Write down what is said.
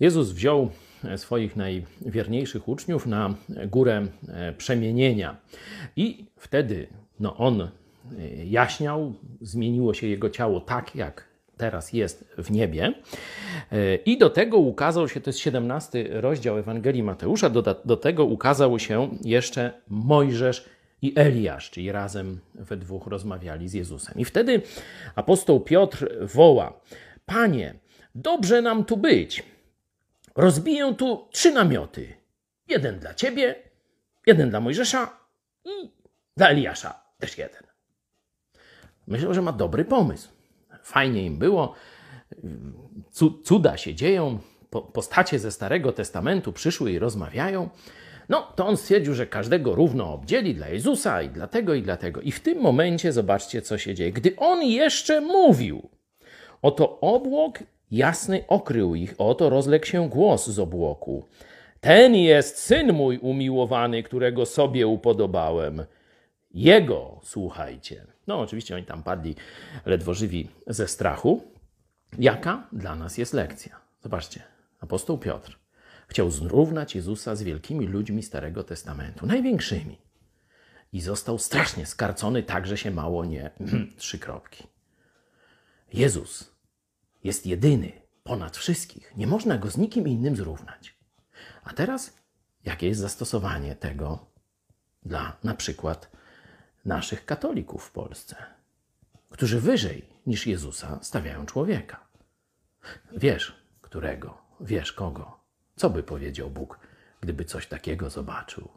Jezus wziął swoich najwierniejszych uczniów na górę e, przemienienia. I wtedy no, on e, jaśniał, zmieniło się jego ciało tak, jak teraz jest w niebie. E, I do tego ukazał się, to jest 17 rozdział Ewangelii Mateusza, do, do tego ukazał się jeszcze Mojżesz i Eliasz, czyli razem we dwóch rozmawiali z Jezusem. I wtedy apostoł Piotr woła: Panie, dobrze nam tu być. Rozbiję tu trzy namioty. Jeden dla ciebie, jeden dla Mojżesza i dla Eliasza też jeden. Myślę, że ma dobry pomysł. Fajnie im było. Cuda się dzieją. Postacie ze Starego Testamentu przyszły i rozmawiają. No, to on stwierdził, że każdego równo obdzieli dla Jezusa i dla tego, i dla tego. I w tym momencie zobaczcie, co się dzieje. Gdy on jeszcze mówił, oto obłok jasny okrył ich, oto rozległ się głos z obłoku. Ten jest syn mój umiłowany, którego sobie upodobałem. Jego słuchajcie. No, oczywiście oni tam padli ledwo żywi ze strachu. Jaka dla nas jest lekcja? Zobaczcie, apostoł Piotr chciał zrównać Jezusa z wielkimi ludźmi Starego Testamentu, największymi. I został strasznie skarcony, tak że się mało nie. Trzy kropki. Jezus jest jedyny ponad wszystkich. Nie można go z nikim innym zrównać. A teraz, jakie jest zastosowanie tego dla na przykład naszych katolików w Polsce, którzy wyżej niż Jezusa stawiają człowieka? Wiesz, którego, wiesz kogo. Co by powiedział Bóg, gdyby coś takiego zobaczył?